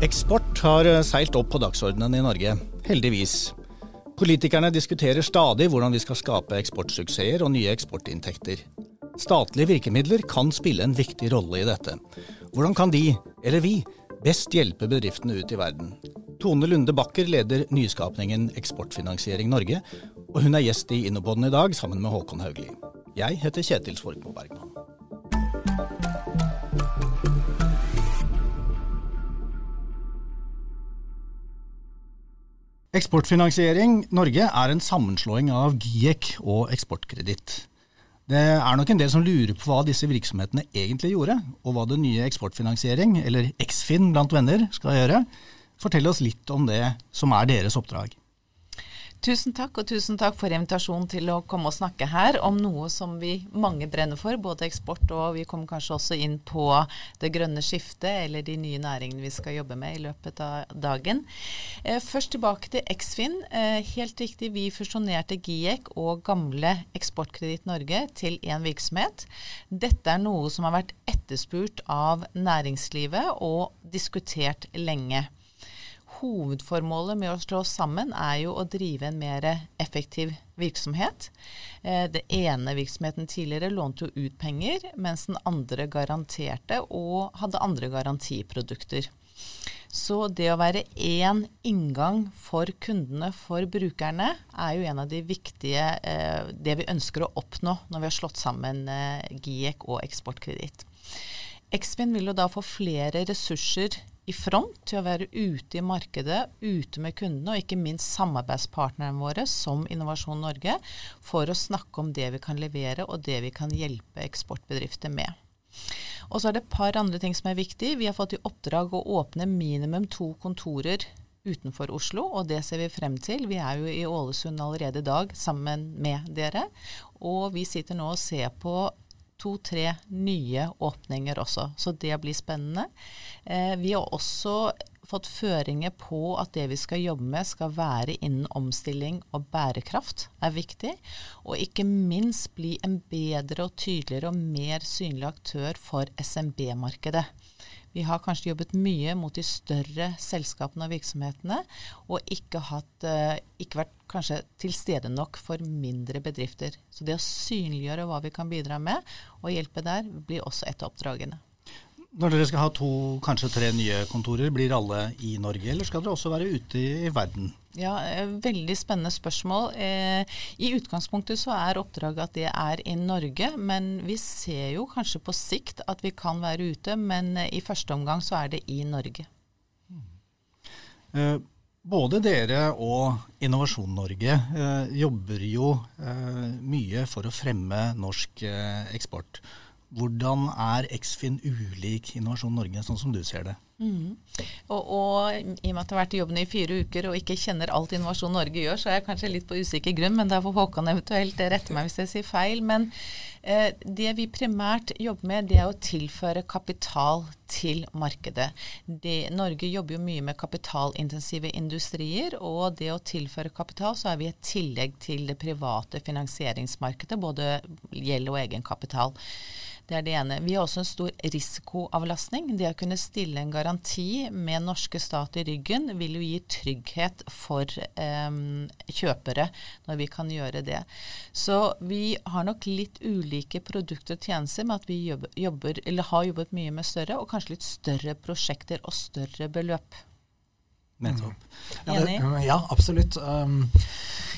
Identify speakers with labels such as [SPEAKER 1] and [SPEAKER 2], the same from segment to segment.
[SPEAKER 1] Eksport har eh, seilt opp på dagsordenen i Norge, heldigvis. Politikerne diskuterer stadig hvordan vi skal skape eksportsuksesser og nye eksportinntekter. Statlige virkemidler kan spille en viktig rolle i dette. Hvordan kan de, eller vi, best hjelpe bedriftene ut i verden? Tone Lunde Bakker leder nyskapningen Eksportfinansiering Norge, og hun er gjest i Innobodden i dag sammen med Håkon Haugli. Jeg heter Kjetil Svorkmo Bergman. Eksportfinansiering Norge er en sammenslåing av GIEK og Eksportkreditt. Det er nok en del som lurer på hva disse virksomhetene egentlig gjorde, og hva det nye Eksportfinansiering, eller Eksfin blant venner, skal gjøre. Fortell oss litt om det som er deres oppdrag.
[SPEAKER 2] Tusen takk, og tusen takk for invitasjonen til å komme og snakke her om noe som vi mange brenner for, både eksport og vi kommer kanskje også inn på det grønne skiftet eller de nye næringene vi skal jobbe med i løpet av dagen. Eh, først tilbake til Eksfin. Eh, helt riktig, vi fusjonerte GIEK og gamle Eksportkreditt Norge til én virksomhet. Dette er noe som har vært etterspurt av næringslivet og diskutert lenge hovedformålet med å slå oss sammen er jo å drive en mer effektiv virksomhet. Eh, det ene virksomheten tidligere lånte jo ut penger, mens den andre garanterte og hadde andre garantiprodukter. Så det å være én inngang for kundene, for brukerne, er jo en av de viktige eh, Det vi ønsker å oppnå når vi har slått sammen eh, GIEK og Eksportkreditt. Eksfin vil jo da få flere ressurser i front til å være ute i markedet, ute med kundene, og ikke minst samarbeidspartnerne våre som Innovasjon Norge, for å snakke om det vi kan levere og det vi kan hjelpe eksportbedrifter med. Og så er det et par andre ting som er viktig. Vi har fått i oppdrag å åpne minimum to kontorer utenfor Oslo, og det ser vi frem til. Vi er jo i Ålesund allerede i dag sammen med dere. Og vi sitter nå og ser på to-tre nye åpninger også. Så det blir spennende. Eh, vi har også fått føringer på at det vi skal jobbe med skal være innen omstilling og bærekraft, er viktig. Og ikke minst bli en bedre og tydeligere og mer synlig aktør for SMB-markedet. Vi har kanskje jobbet mye mot de større selskapene og virksomhetene, og ikke, hatt, eh, ikke vært kanskje til stede nok for mindre bedrifter. Så det å synliggjøre hva vi kan bidra med, og hjelpe der, blir også et av oppdragene.
[SPEAKER 1] Når dere skal ha to, kanskje tre nye kontorer, blir alle i Norge, eller skal dere også være ute i verden?
[SPEAKER 2] Ja, eh, Veldig spennende spørsmål. Eh, I utgangspunktet så er oppdraget at det er i Norge, men vi ser jo kanskje på sikt at vi kan være ute. Men eh, i første omgang så er det i Norge.
[SPEAKER 1] Mm. Både dere og Innovasjon Norge eh, jobber jo eh, mye for å fremme norsk eh, eksport. Hvordan er Eksfin ulik Innovasjon Norge, sånn som du ser det?
[SPEAKER 2] Mm. Og, og, i og med at jeg har vært i jobben i fire uker og ikke kjenner alt Innovasjon Norge gjør, så er jeg kanskje litt på usikker grunn, men da får Håkon eventuelt rette meg hvis jeg sier feil. Men eh, det vi primært jobber med, det er å tilføre kapital til markedet. Det, Norge jobber jo mye med kapitalintensive industrier, og det å tilføre kapital, så er vi et tillegg til det private finansieringsmarkedet, både gjeld og egenkapital. Det er det ene. Vi har også en stor risikoavlastning. Det å kunne stille en garanti med norske stat i ryggen vil jo gi trygghet for eh, kjøpere når vi kan gjøre det. Så vi har nok litt ulike produkter og tjenester med at vi jobber, har jobbet mye med større og kanskje litt større prosjekter og større beløp.
[SPEAKER 1] Nettopp.
[SPEAKER 3] Ja, det, ja, absolutt. Um,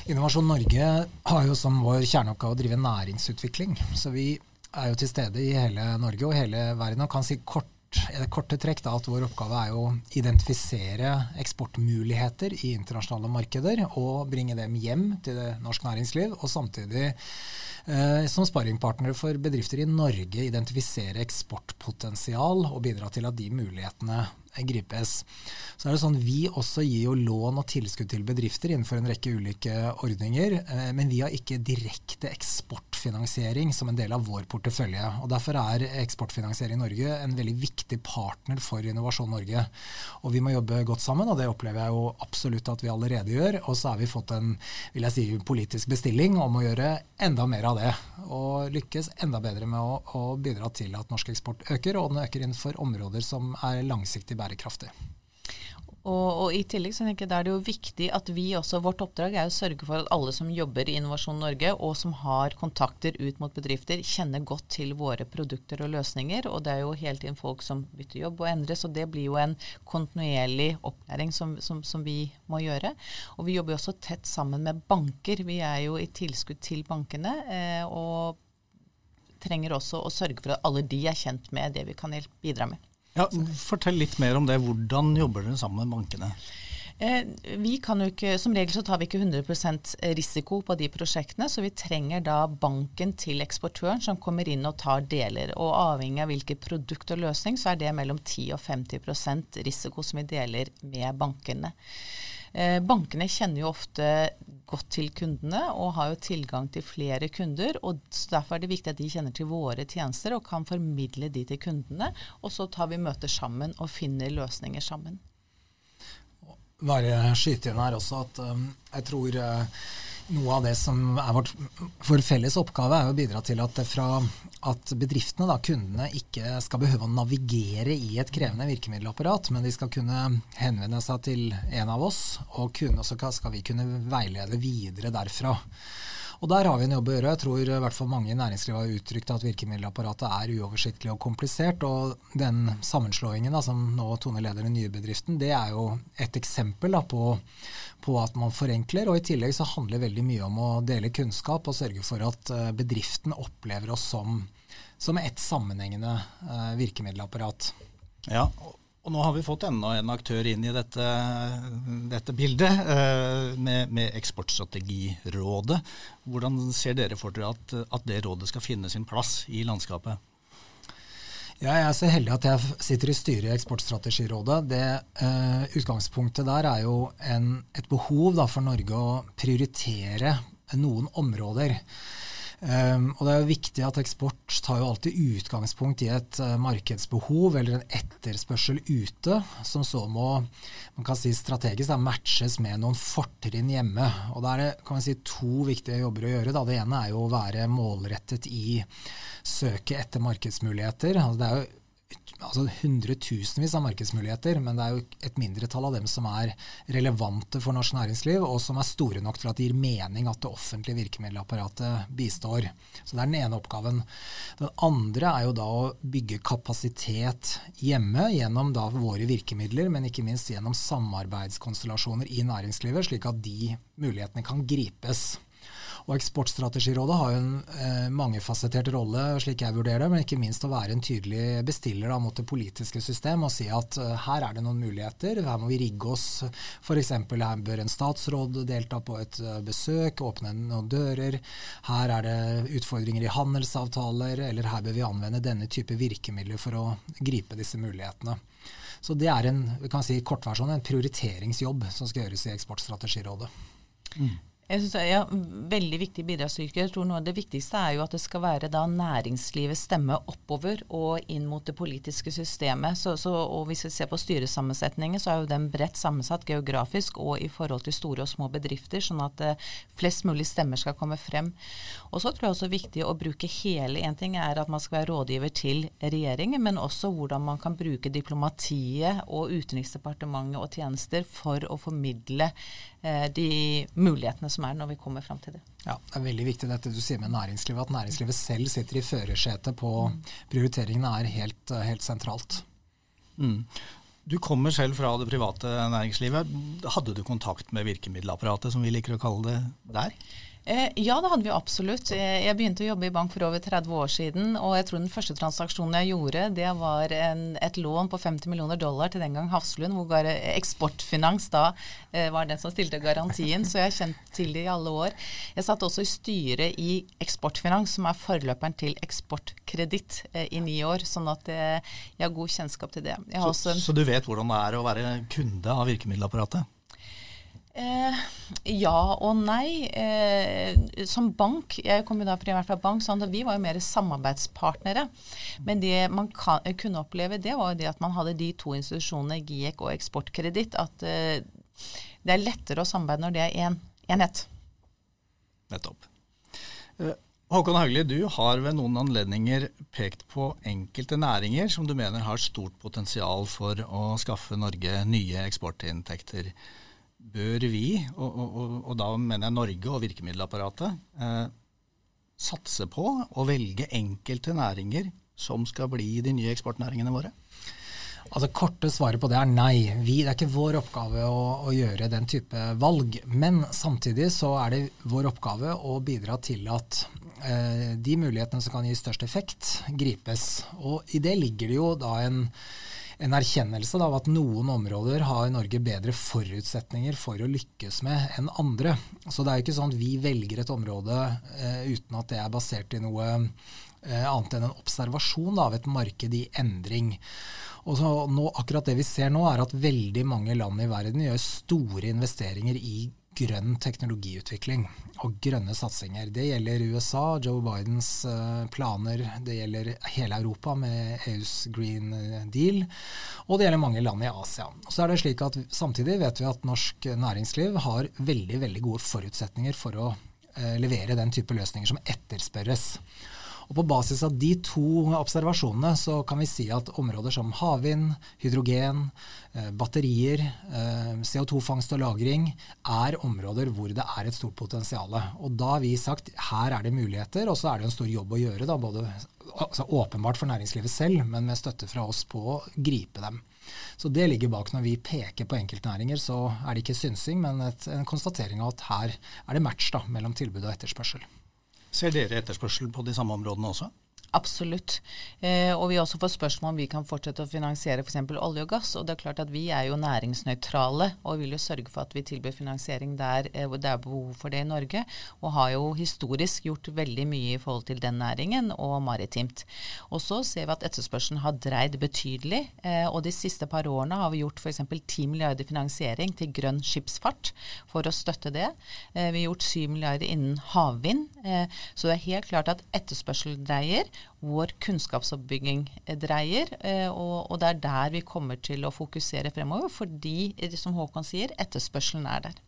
[SPEAKER 3] Innovasjon Norge har jo som vår kjerneoppgave å drive næringsutvikling. Så vi er jo til stede i hele Norge og hele verden og kan si kort korte trekk da, at vår oppgave er å identifisere eksportmuligheter i internasjonale markeder og bringe dem hjem til det norsk næringsliv. Og samtidig eh, som sparringpartnere for bedrifter i Norge identifisere eksportpotensial og bidra til at de mulighetene gripes. Så er det sånn Vi også gir jo lån og tilskudd til bedrifter innenfor en rekke ulike ordninger. Eh, men vi har ikke direkte eksportfinansiering som en del av vår portefølje. og Derfor er Eksportfinansiering Norge en veldig viktig partner for Innovasjon Norge. Og Vi må jobbe godt sammen, og det opplever jeg jo absolutt at vi allerede gjør. Og så har vi fått en vil jeg si, politisk bestilling om å gjøre enda mer av det. Og lykkes enda bedre med å, å bidra til at norsk eksport øker, og den øker innenfor områder som er langsiktig bærekraftig.
[SPEAKER 2] Og, og, i tillegg så tenker jeg da er det jo viktig at vi også, vårt oppdrag er å sørge for at alle som jobber i Innovasjon Norge, og som har kontakter ut mot bedrifter, kjenner godt til våre produkter og løsninger. Og det er jo hele tiden folk som bytter jobb og endres, og det blir jo en kontinuerlig opplæring som, som, som vi må gjøre. Og vi jobber jo også tett sammen med banker. Vi er jo i tilskudd til bankene. Eh, og trenger også å sørge for at alle de er kjent med det vi kan bidra med.
[SPEAKER 1] Ja, fortell litt mer om det. Hvordan jobber dere sammen med bankene?
[SPEAKER 2] Eh, vi kan jo ikke, Som regel så tar vi ikke 100% risiko på de prosjektene, så vi trenger da banken til eksportøren som kommer inn og tar deler. Og avhengig av hvilket produkt og løsning, så er det mellom 10 og 50% risiko som vi deler med bankene. Eh, bankene kjenner jo ofte godt til kundene og har jo tilgang til flere kunder. og Derfor er det viktig at de kjenner til våre tjenester og kan formidle de til kundene. Og så tar vi møter sammen og finner løsninger sammen.
[SPEAKER 3] Bare skyte inn her også at um, jeg tror uh, noe av det som er vårt, vår felles oppgave, er å bidra til at, fra, at bedriftene, da, kundene, ikke skal behøve å navigere i et krevende virkemiddelapparat, men de skal kunne henvende seg til en av oss, og kunne, så skal vi kunne veilede videre derfra. Og Der har vi en jobb å gjøre. Jeg tror i hvert fall mange i næringslivet har uttrykt at virkemiddelapparatet er uoversiktlig og komplisert. og Den sammenslåingen da, som nå Tone leder den nye bedriften, det er jo et eksempel da, på, på, at man forenkler. og I tillegg så handler veldig mye om å dele kunnskap og sørge for at eh, bedriften opplever oss som, som et sammenhengende uh, virkemiddelapparat.
[SPEAKER 1] Ja, og nå har vi fått enda en aktør inn i dette, dette bildet, eh, med, med, Eksportstrategirådet. Hvordan ser dere for dere at, at, det rådet skal finne sin plass i landskapet?
[SPEAKER 3] Ja, jeg er så heldig at jeg sitter i styret i Eksportstrategirådet. Det uh, Utgangspunktet der er jo en, et behov da, for Norge å prioritere noen områder. Um, og det er jo viktig at eksport tar jo alltid utgangspunkt i et uh, markedsbehov eller en etterspørsel ute, som så må man kan si strategisk da, matches med noen fortrinn hjemme. Og Da er det kan man si, to viktige jobber å gjøre. Da. Det ene er jo å være målrettet i søket etter markedsmuligheter. Altså, det er jo altså hundretusenvis av markedsmuligheter, men det er jo et mindretall av dem som er relevante for norsk næringsliv, og som er store nok til at det gir mening at det offentlige virkemiddelapparatet bistår. Så Det er den ene oppgaven. Den andre er jo da å bygge kapasitet hjemme gjennom da våre virkemidler, men ikke minst gjennom samarbeidskonstellasjoner i næringslivet, slik at de mulighetene kan gripes. Og Eksportstrategirådet har jo en eh, mangefasettert rolle, slik jeg vurderer det, men ikke minst å være en tydelig bestiller da, mot det politiske system og si at eh, her er det noen muligheter, her må vi rigge oss. F.eks. her bør en statsråd delta på et uh, besøk, åpne noen dører. Her er det utfordringer i handelsavtaler, eller her bør vi anvende denne type virkemidler for å gripe disse mulighetene. Så det er en, vi kan si, kortversjon, en prioriteringsjobb som skal gjøres i Eksportstrategirådet.
[SPEAKER 2] Mm. Jeg synes det er ja, Veldig viktig bidragsstyrke. Jeg tror noe av det viktigste er jo at det skal være da næringslivets stemme oppover og inn mot det politiske systemet. Så, så, og Hvis vi ser på styresammensetningen, så er jo den bredt sammensatt geografisk og i forhold til store og små bedrifter, sånn at uh, flest mulig stemmer skal komme frem. Og så tror jeg også viktig å bruke hele En ting er at man skal være rådgiver til regjeringen, men også hvordan man kan bruke diplomatiet og Utenriksdepartementet og tjenester for å formidle de mulighetene som er når vi kommer fram til det.
[SPEAKER 3] Ja, Det er veldig viktig dette du sier med næringslivet, at næringslivet selv sitter i førersetet på mm. prioriteringene er helt, helt sentralt.
[SPEAKER 1] Mm. Du kommer selv fra det private næringslivet. Hadde du kontakt med virkemiddelapparatet, som vi liker å kalle det, der?
[SPEAKER 2] Eh, ja, det hadde vi absolutt. Eh, jeg begynte å jobbe i bank for over 30 år siden. Og jeg tror den første transaksjonen jeg gjorde, det var en, et lån på 50 millioner dollar til den gang Hafslund, hvor Eksportfinans da eh, var den som stilte garantien. Så jeg har kjent til det i alle år. Jeg satt også i styret i Eksportfinans, som er forløperen til Eksportkreditt, i ni år. Sånn at jeg har god kjennskap til det.
[SPEAKER 1] Så, så du vet hvordan det er å være kunde av virkemiddelapparatet?
[SPEAKER 2] Eh, ja og nei. Eh, som bank, jeg kom jo da primært fra bank, sånn vi var jo mer samarbeidspartnere. Men det man kan, kunne oppleve, det var jo det at man hadde de to institusjonene, GIEK og Eksportkreditt, at eh, det er lettere å samarbeide når det er én en enhet.
[SPEAKER 1] Nettopp. Eh, Håkon Haugli, du har ved noen anledninger pekt på enkelte næringer som du mener har stort potensial for å skaffe Norge nye eksportinntekter. Bør vi, og, og, og da mener jeg Norge og virkemiddelapparatet, eh, satse på å velge enkelte næringer som skal bli de nye eksportnæringene våre?
[SPEAKER 3] Altså Korte svaret på det er nei. Vi, det er ikke vår oppgave å, å, gjøre den type valg. Men samtidig så er det vår oppgave å bidra til at eh, de mulighetene som kan gi størst effekt, gripes. Og i det ligger det jo da en, en erkjennelse av at noen områder har Norge bedre forutsetninger for å lykkes med enn andre. Så det er jo ikke sånn at vi velger et område eh, uten at det er basert i noe eh, annet enn en observasjon av et marked i endring. Og nå, akkurat det vi ser nå, er at veldig mange land i verden gjør store investeringer i grønn teknologiutvikling og grønne satsinger. Det gjelder USA, Joe Bidens uh, planer, det gjelder hele Europa med EUs Green Deal, og det gjelder mange land i Asia. Så er det slik at Samtidig vet vi at norsk næringsliv har veldig, veldig gode forutsetninger for å uh, levere den type løsninger som etterspørres. Og På basis av de to observasjonene så kan vi si at områder som havvind, hydrogen, eh, batterier, eh, CO2-fangst og -lagring er områder hvor det er et stort potensial. Og Da har vi sagt her er det muligheter, og så er det en stor jobb å gjøre. Da, både altså åpenbart for næringslivet selv, men med støtte fra oss på å gripe dem. Så Det ligger bak når vi peker på enkeltnæringer. Så er det ikke synsing, men et, en konstatering av at her er det match da, mellom tilbud og etterspørsel.
[SPEAKER 1] Ser dere etterspørsel på de samme områdene også?
[SPEAKER 2] Absolutt. Eh, og vi også får spørsmål om vi kan fortsette å finansiere f.eks. olje og gass. Og det er klart at vi er jo næringsnøytrale og vil jo sørge for at vi tilbyr finansiering der eh, det er behov for det i Norge. Og har jo historisk gjort veldig mye i forhold til den næringen og maritimt. Og så ser vi at etterspørselen har dreid betydelig. Eh, og de siste par årene har vi gjort f.eks. 10 milliarder finansiering til grønn skipsfart for å støtte det. Eh, vi har gjort 7 milliarder innen havvind. Eh, så det er helt klart at etterspørsel dreier vår kunnskapsoppbygging dreier. Eh, og, og, det er der vi kommer til å fokusere fremover, fordi, som Håkon sier, etterspørselen er der.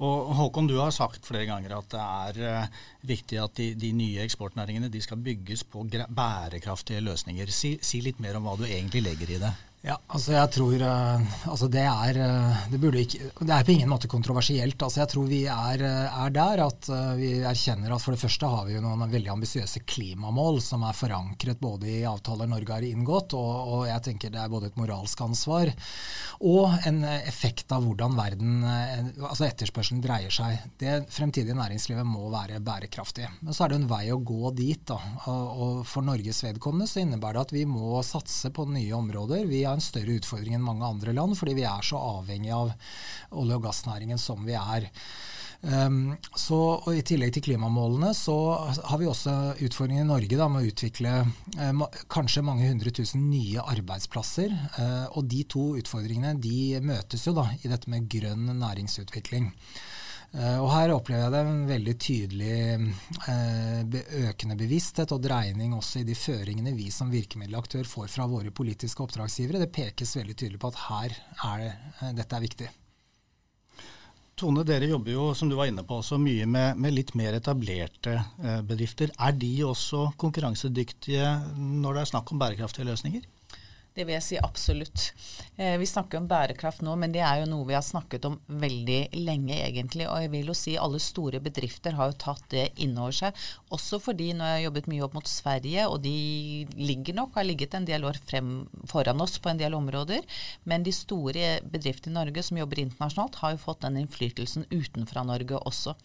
[SPEAKER 1] Og Håkon, du har sagt flere ganger at det er uh, viktig at de, de, nye eksportnæringene de skal bygges på bærekraftige løsninger. Si, si, litt mer om hva du egentlig legger i det.
[SPEAKER 3] Ja, altså jeg tror uh, altså det er uh, det, ikke, det er på ingen måte kontroversielt. Altså jeg tror vi er, uh, er der at vi erkjenner at for det første har vi jo noen veldig ambisiøse klimamål som er forankret både i avtaler Norge har inngått, og, og, jeg tenker det er både et moralsk ansvar og en effekt av hvordan verden, altså etterspørselen dreier seg. Det fremtidige næringslivet må være bærekraftig. Men så er det en vei å gå dit. da, og For Norges vedkommende så innebærer det at vi må satse på nye områder. Vi har en større utfordring enn mange andre land, fordi vi er så avhengig av olje- og gassnæringen som vi er. Um, så, og I tillegg til klimamålene så har vi også utfordringen i Norge da, med å utvikle um, kanskje mange hundre tusen nye arbeidsplasser. Uh, og De to utfordringene de møtes jo da i dette med grønn næringsutvikling. Eh, og Her opplever jeg det en veldig tydelig eh, økende bevissthet og dreining også i de føringene vi som virkemiddelaktør får fra våre politiske oppdragsgivere. Det pekes veldig tydelig på at her er det, eh, dette er viktig.
[SPEAKER 1] Tone, dere jobber jo som du var inne på, også mye med, med litt mer etablerte bedrifter. Er de også konkurransedyktige når det er snakk om bærekraftige løsninger?
[SPEAKER 2] Det vil jeg si absolutt. Eh, vi snakker om bærekraft nå, men det er jo noe vi har snakket om veldig lenge, egentlig. Og jeg vil jo si alle store bedrifter har jo tatt det innover seg. Også fordi når jeg har jobbet mye opp mot Sverige, og de ligger nok, har ligget en del år frem foran oss på en del områder. Men de store bedriftene i Norge som jobber internasjonalt, har jo fått den innflytelsen utenfra Norge også.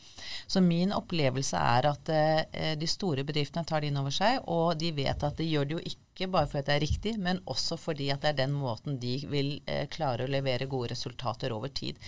[SPEAKER 2] Så min opplevelse er at eh, de store bedriftene tar det innover seg, og de vet at de gjør det jo ikke bare fordi det er riktig, men også fordi at det er den måten de vil eh, klare å levere gode resultater over tid.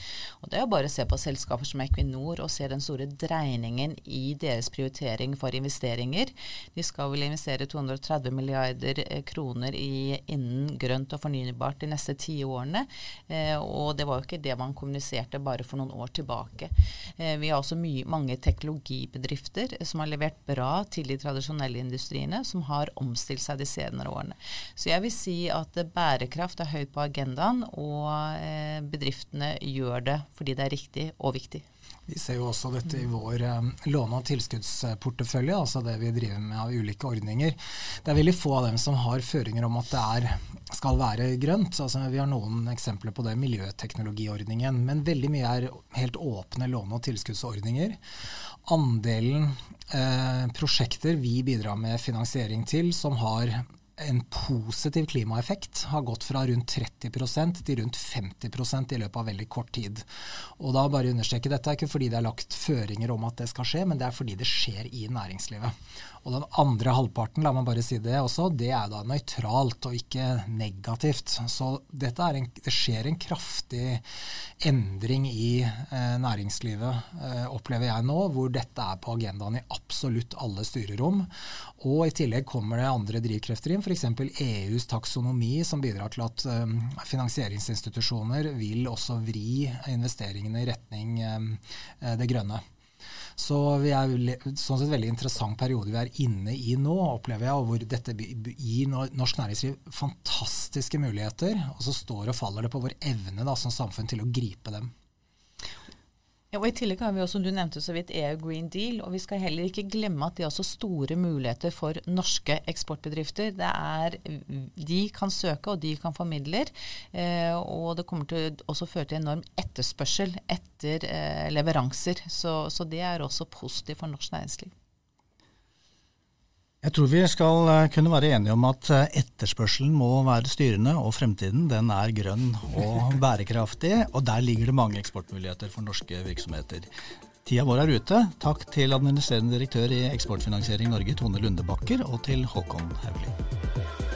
[SPEAKER 2] Og Det er jo bare å se på selskaper som Equinor og se den store dreiningen i deres prioritering for investeringer. De skal vel investere 230 milliarder eh, kroner i, innen grønt og fornybart de neste ti årene. Eh, og det var jo ikke det man kommuniserte bare for noen år tilbake. Eh, vi har også mye, mange teknologibedrifter som har levert bra til de tradisjonelle industriene, som har omstilt seg de senere årene. Så jeg vil si at bærekraft er høyt på agendaen, og eh, bedriftene gjør det fordi det er riktig og viktig.
[SPEAKER 3] Vi ser jo også dette i vår um, låne- og tilskuddsportefølje, altså det vi driver med av ulike ordninger. Det er veldig få av dem som har føringer om at det er, skal være grønt. Altså, vi har noen eksempler på det, miljøteknologiordningen. Men veldig mye er helt åpne låne- og tilskuddsordninger. Andelen eh, prosjekter vi bidrar med finansiering til som har en positiv klimaeffekt har gått fra rundt 30% til rundt 50% i løpet av veldig kort tid. Og da bare understreke dette er ikke fordi det er lagt føringer om at det skal skje, men det er fordi det skjer i næringslivet. Og den andre halvparten, la meg bare si det også, det er da nøytralt og ikke negativt. Så en, det skjer en kraftig endring i eh, næringslivet, eh, opplever jeg nå, hvor dette er på agendaen i absolutt alle styrerom. Og i tillegg kommer det andre drivkrefter inn, f.eks. EUs taksonomi, som bidrar til at eh, finansieringsinstitusjoner vil også vri investeringene i retning eh, det grønne. Så vi er sånn sett veldig interessant periode vi er inne i nå, opplever jeg, hvor dette gir norsk næringsliv fantastiske muligheter. Og så står og faller det på vår evne da, som samfunn til å gripe dem.
[SPEAKER 2] Ja, og I tillegg har vi også, du nevnte så vidt EU Green Deal, og vi skal heller ikke glemme at det er også store muligheter for norske eksportbedrifter. Er, de kan søke, og de kan få midler. Eh, og det kommer til å føre til enorm etterspørsel etter eh, leveranser. Så, så det er også positivt for norsk næringsliv.
[SPEAKER 1] Jeg tror vi skal eh, kunne være enige om at eh, etterspørselen må være styrende, og fremtiden den er grønn og bærekraftig. Og der ligger det mange eksportmuligheter for norske virksomheter. Tida vår er ute. Takk til administrerende direktør i Eksportfinansiering Norge, Tone Lundebakker, og til Håkon Haugli.